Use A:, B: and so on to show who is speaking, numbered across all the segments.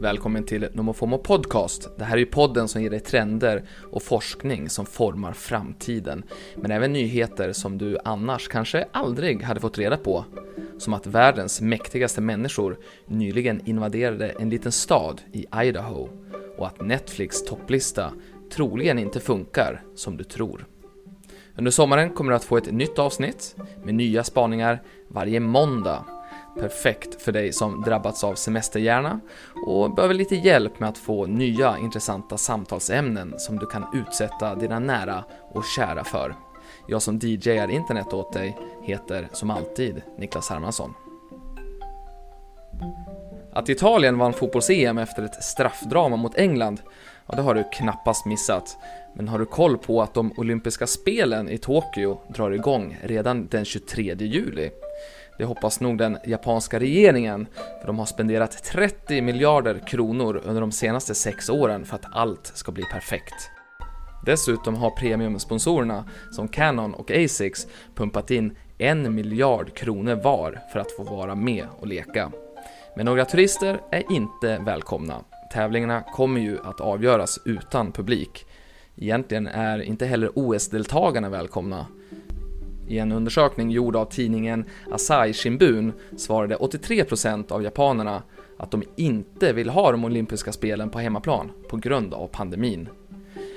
A: Välkommen till NomoFomo Podcast. Det här är ju podden som ger dig trender och forskning som formar framtiden. Men även nyheter som du annars kanske aldrig hade fått reda på. Som att världens mäktigaste människor nyligen invaderade en liten stad i Idaho och att Netflix topplista troligen inte funkar som du tror. Under sommaren kommer du att få ett nytt avsnitt med nya spaningar varje måndag Perfekt för dig som drabbats av semesterhjärna och behöver lite hjälp med att få nya intressanta samtalsämnen som du kan utsätta dina nära och kära för. Jag som DJar internet åt dig heter som alltid Niklas Hermansson. Att Italien vann fotbolls-EM efter ett straffdrama mot England, ja det har du knappast missat. Men har du koll på att de olympiska spelen i Tokyo drar igång redan den 23 juli? Det hoppas nog den japanska regeringen, för de har spenderat 30 miljarder kronor under de senaste sex åren för att allt ska bli perfekt. Dessutom har premiumsponsorerna som Canon och Asics pumpat in en miljard kronor var för att få vara med och leka. Men några turister är inte välkomna. Tävlingarna kommer ju att avgöras utan publik. Egentligen är inte heller OS-deltagarna välkomna. I en undersökning gjord av tidningen Asahi Shimbun svarade 83% av japanerna att de inte vill ha de olympiska spelen på hemmaplan på grund av pandemin.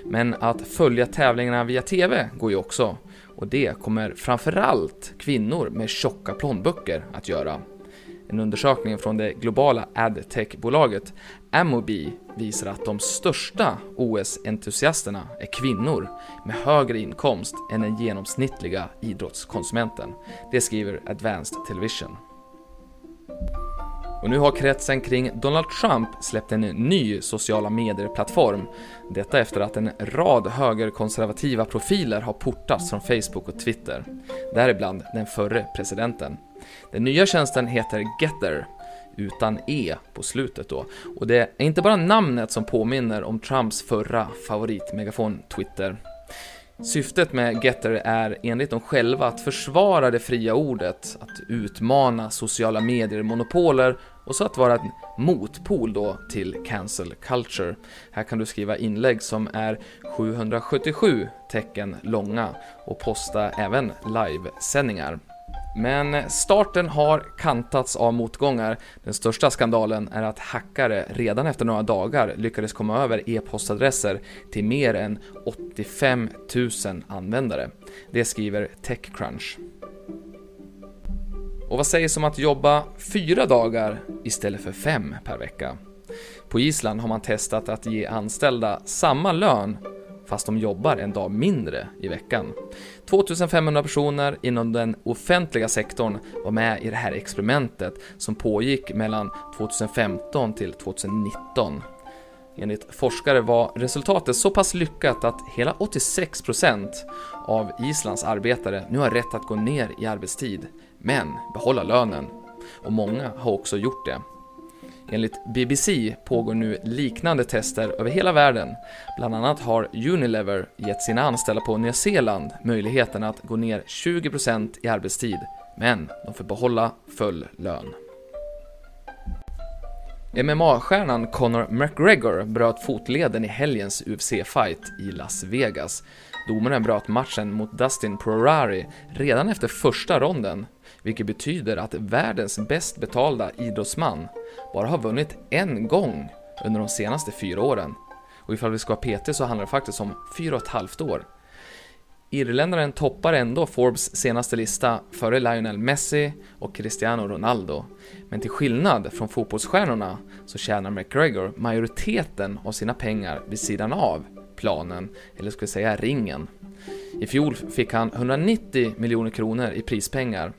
A: Men att följa tävlingarna via TV går ju också och det kommer framförallt kvinnor med tjocka plånböcker att göra. En undersökning från det globala adtech-bolaget Amobi visar att de största OS-entusiasterna är kvinnor med högre inkomst än den genomsnittliga idrottskonsumenten. Det skriver Advanced Television. Och nu har kretsen kring Donald Trump släppt en ny sociala medier-plattform. Detta efter att en rad högerkonservativa profiler har portats från Facebook och Twitter. Däribland den förre presidenten. Den nya tjänsten heter Getter, utan E på slutet då. Och det är inte bara namnet som påminner om Trumps förra favoritmegafon Twitter. Syftet med Getter är enligt dem själva att försvara det fria ordet, att utmana sociala medier-monopoler och så att vara en motpol då till cancel culture. Här kan du skriva inlägg som är 777 tecken långa och posta även livesändningar. Men starten har kantats av motgångar. Den största skandalen är att hackare redan efter några dagar lyckades komma över e-postadresser till mer än 85 000 användare. Det skriver Techcrunch. Och vad sägs om att jobba fyra dagar istället för fem per vecka? På Island har man testat att ge anställda samma lön fast de jobbar en dag mindre i veckan. 2500 personer inom den offentliga sektorn var med i det här experimentet som pågick mellan 2015 till 2019. Enligt forskare var resultatet så pass lyckat att hela 86% av Islands arbetare nu har rätt att gå ner i arbetstid, men behålla lönen. Och många har också gjort det. Enligt BBC pågår nu liknande tester över hela världen. Bland annat har Unilever gett sina anställda på Nya Zeeland möjligheten att gå ner 20% i arbetstid, men de får behålla full lön. MMA-stjärnan Conor McGregor bröt fotleden i helgens UFC-fight i Las Vegas. Domaren bröt matchen mot Dustin Prorari redan efter första ronden, vilket betyder att världens bäst betalda idrottsman bara har vunnit en gång under de senaste fyra åren. Och ifall vi ska ha PT så handlar det faktiskt om fyra och ett halvt år. Irländaren toppar ändå Forbes senaste lista före Lionel Messi och Cristiano Ronaldo. Men till skillnad från fotbollsstjärnorna så tjänar McGregor majoriteten av sina pengar vid sidan av planen, eller ska vi säga ringen. I fjol fick han 190 miljoner kronor i prispengar,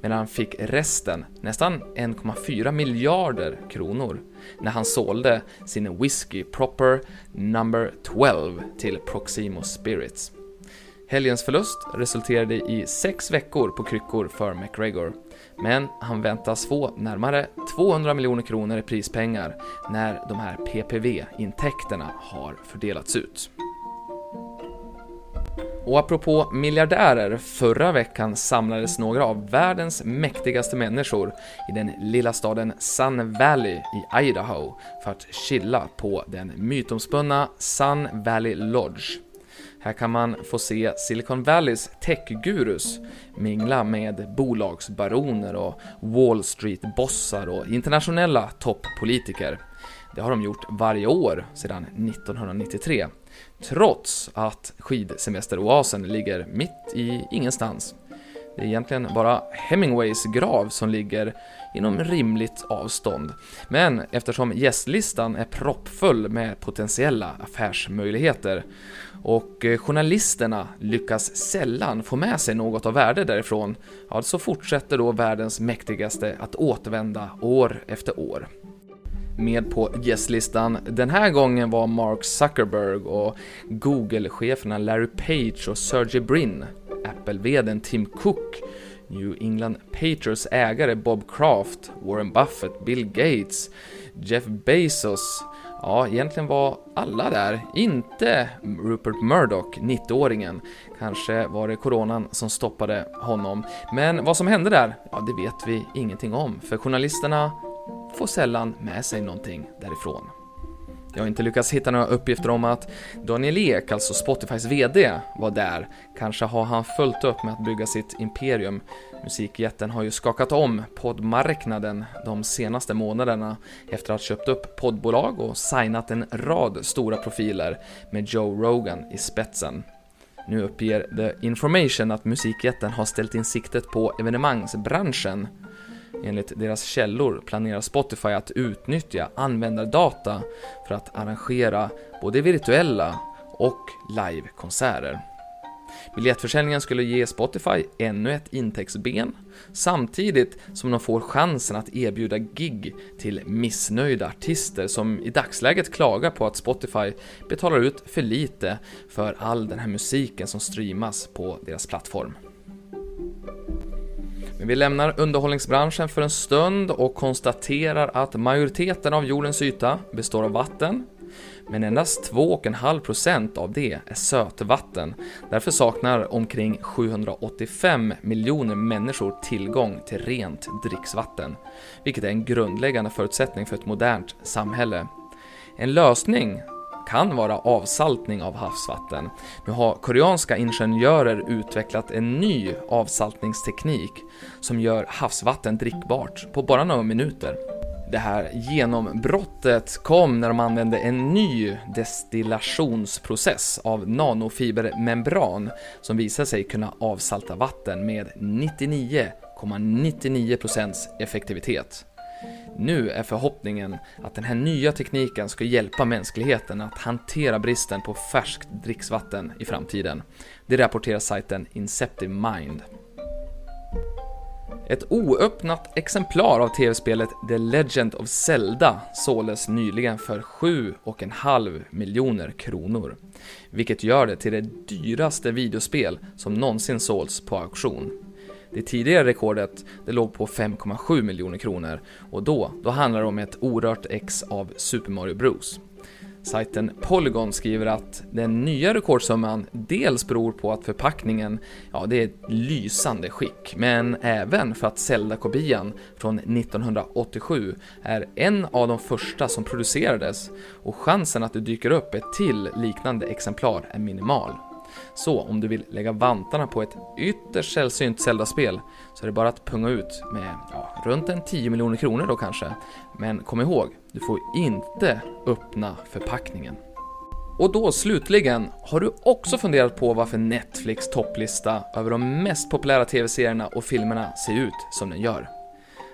A: medan han fick resten, nästan 1,4 miljarder kronor, när han sålde sin whisky Proper Number 12 till Proximo Spirits. Helgens förlust resulterade i sex veckor på kryckor för McGregor, men han väntas få närmare 200 miljoner kronor i prispengar när de här PPV-intäkterna har fördelats ut. Och apropå miljardärer, förra veckan samlades några av världens mäktigaste människor i den lilla staden Sun Valley i Idaho för att chilla på den mytomspunna Sun Valley Lodge. Här kan man få se Silicon Valleys techgurus mingla med bolagsbaroner och Wall Street-bossar och internationella toppolitiker. Det har de gjort varje år sedan 1993, trots att skidsemesteroasen ligger mitt i ingenstans. Det är egentligen bara Hemingways grav som ligger inom rimligt avstånd. Men eftersom gästlistan är proppfull med potentiella affärsmöjligheter och eh, journalisterna lyckas sällan få med sig något av värde därifrån, ja, så fortsätter då världens mäktigaste att återvända år efter år. Med på gästlistan den här gången var Mark Zuckerberg och Google-cheferna Larry Page och Sergey Brin, Apple-vdn Tim Cook, New England Patriots ägare Bob Kraft, Warren Buffett, Bill Gates, Jeff Bezos, Ja, egentligen var alla där, inte Rupert Murdoch, 90-åringen. Kanske var det coronan som stoppade honom. Men vad som hände där, ja det vet vi ingenting om, för journalisterna får sällan med sig någonting därifrån. Jag har inte lyckats hitta några uppgifter om att Daniel Ek, alltså Spotifys VD, var där. Kanske har han följt upp med att bygga sitt imperium. Musikjätten har ju skakat om poddmarknaden de senaste månaderna efter att ha köpt upp poddbolag och signat en rad stora profiler med Joe Rogan i spetsen. Nu uppger The Information att musikjätten har ställt in siktet på evenemangsbranschen Enligt deras källor planerar Spotify att utnyttja användardata för att arrangera både virtuella och livekonserter. Biljettförsäljningen skulle ge Spotify ännu ett intäktsben samtidigt som de får chansen att erbjuda gig till missnöjda artister som i dagsläget klagar på att Spotify betalar ut för lite för all den här musiken som streamas på deras plattform. Men vi lämnar underhållningsbranschen för en stund och konstaterar att majoriteten av jordens yta består av vatten, men endast 2,5% av det är sötvatten. Därför saknar omkring 785 miljoner människor tillgång till rent dricksvatten, vilket är en grundläggande förutsättning för ett modernt samhälle. En lösning kan vara avsaltning av havsvatten. Nu har koreanska ingenjörer utvecklat en ny avsaltningsteknik som gör havsvatten drickbart på bara några minuter. Det här genombrottet kom när de använde en ny destillationsprocess av nanofibermembran som visade sig kunna avsalta vatten med 99,99% effektivitet. Nu är förhoppningen att den här nya tekniken ska hjälpa mänskligheten att hantera bristen på färskt dricksvatten i framtiden. Det rapporterar sajten Inceptive Mind. Ett oöppnat exemplar av tv-spelet The Legend of Zelda såldes nyligen för 7,5 miljoner kronor, vilket gör det till det dyraste videospel som någonsin sålts på auktion. Det tidigare rekordet det låg på 5,7 miljoner kronor och då, då handlar det om ett orört ex av Super Mario Bros. Sajten Polygon skriver att den nya rekordsumman dels beror på att förpackningen, ja det är ett lysande skick, men även för att Zelda-kopian från 1987 är en av de första som producerades och chansen att det dyker upp ett till liknande exemplar är minimal. Så om du vill lägga vantarna på ett ytterst sällsynt Zelda-spel så är det bara att punga ut med ja, runt en 10 miljoner kronor då kanske. Men kom ihåg, du får inte öppna förpackningen. Och då slutligen, har du också funderat på varför Netflix topplista över de mest populära tv-serierna och filmerna ser ut som den gör?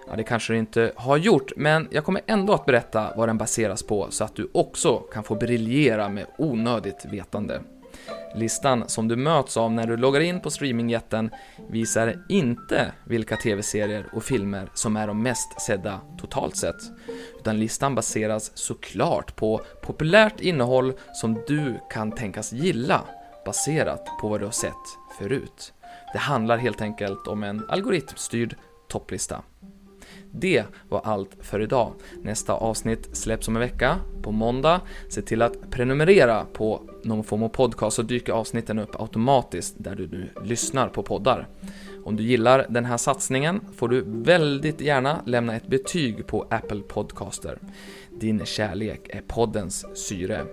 A: Ja, det kanske du inte har gjort, men jag kommer ändå att berätta vad den baseras på så att du också kan få briljera med onödigt vetande. Listan som du möts av när du loggar in på streamingjätten visar inte vilka tv-serier och filmer som är de mest sedda totalt sett, utan listan baseras såklart på populärt innehåll som du kan tänkas gilla baserat på vad du har sett förut. Det handlar helt enkelt om en algoritmstyrd topplista. Det var allt för idag. Nästa avsnitt släpps om en vecka, på måndag. Se till att prenumerera på någon form av podcast så dyker avsnitten upp automatiskt där du nu lyssnar på poddar. Om du gillar den här satsningen får du väldigt gärna lämna ett betyg på Apple Podcaster. Din kärlek är poddens syre.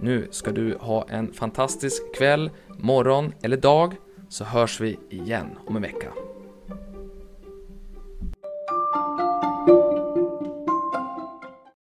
A: Nu ska du ha en fantastisk kväll, morgon eller dag så hörs vi igen om en vecka.